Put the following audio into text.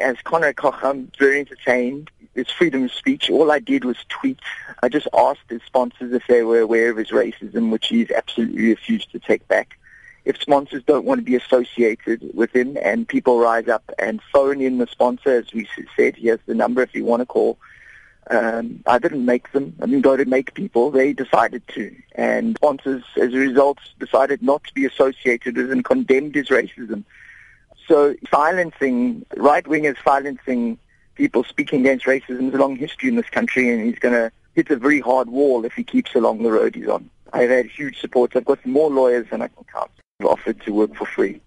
As Conrad Koch, I'm very entertained. It's freedom of speech. All I did was tweet. I just asked his sponsors if they were aware of his racism, which he's absolutely refused to take back. If sponsors don't want to be associated with him and people rise up and phone in the sponsor, as we said, he has the number if you want to call. Um, I didn't make them. I didn't go to make people. They decided to. And sponsors, as a result, decided not to be associated with and condemned his racism. So silencing, right-wingers silencing people speaking against racism is a long history in this country, and he's going to hit a very hard wall if he keeps along the road he's on. I've had huge support. I've got more lawyers than I can count. Offered to work for free.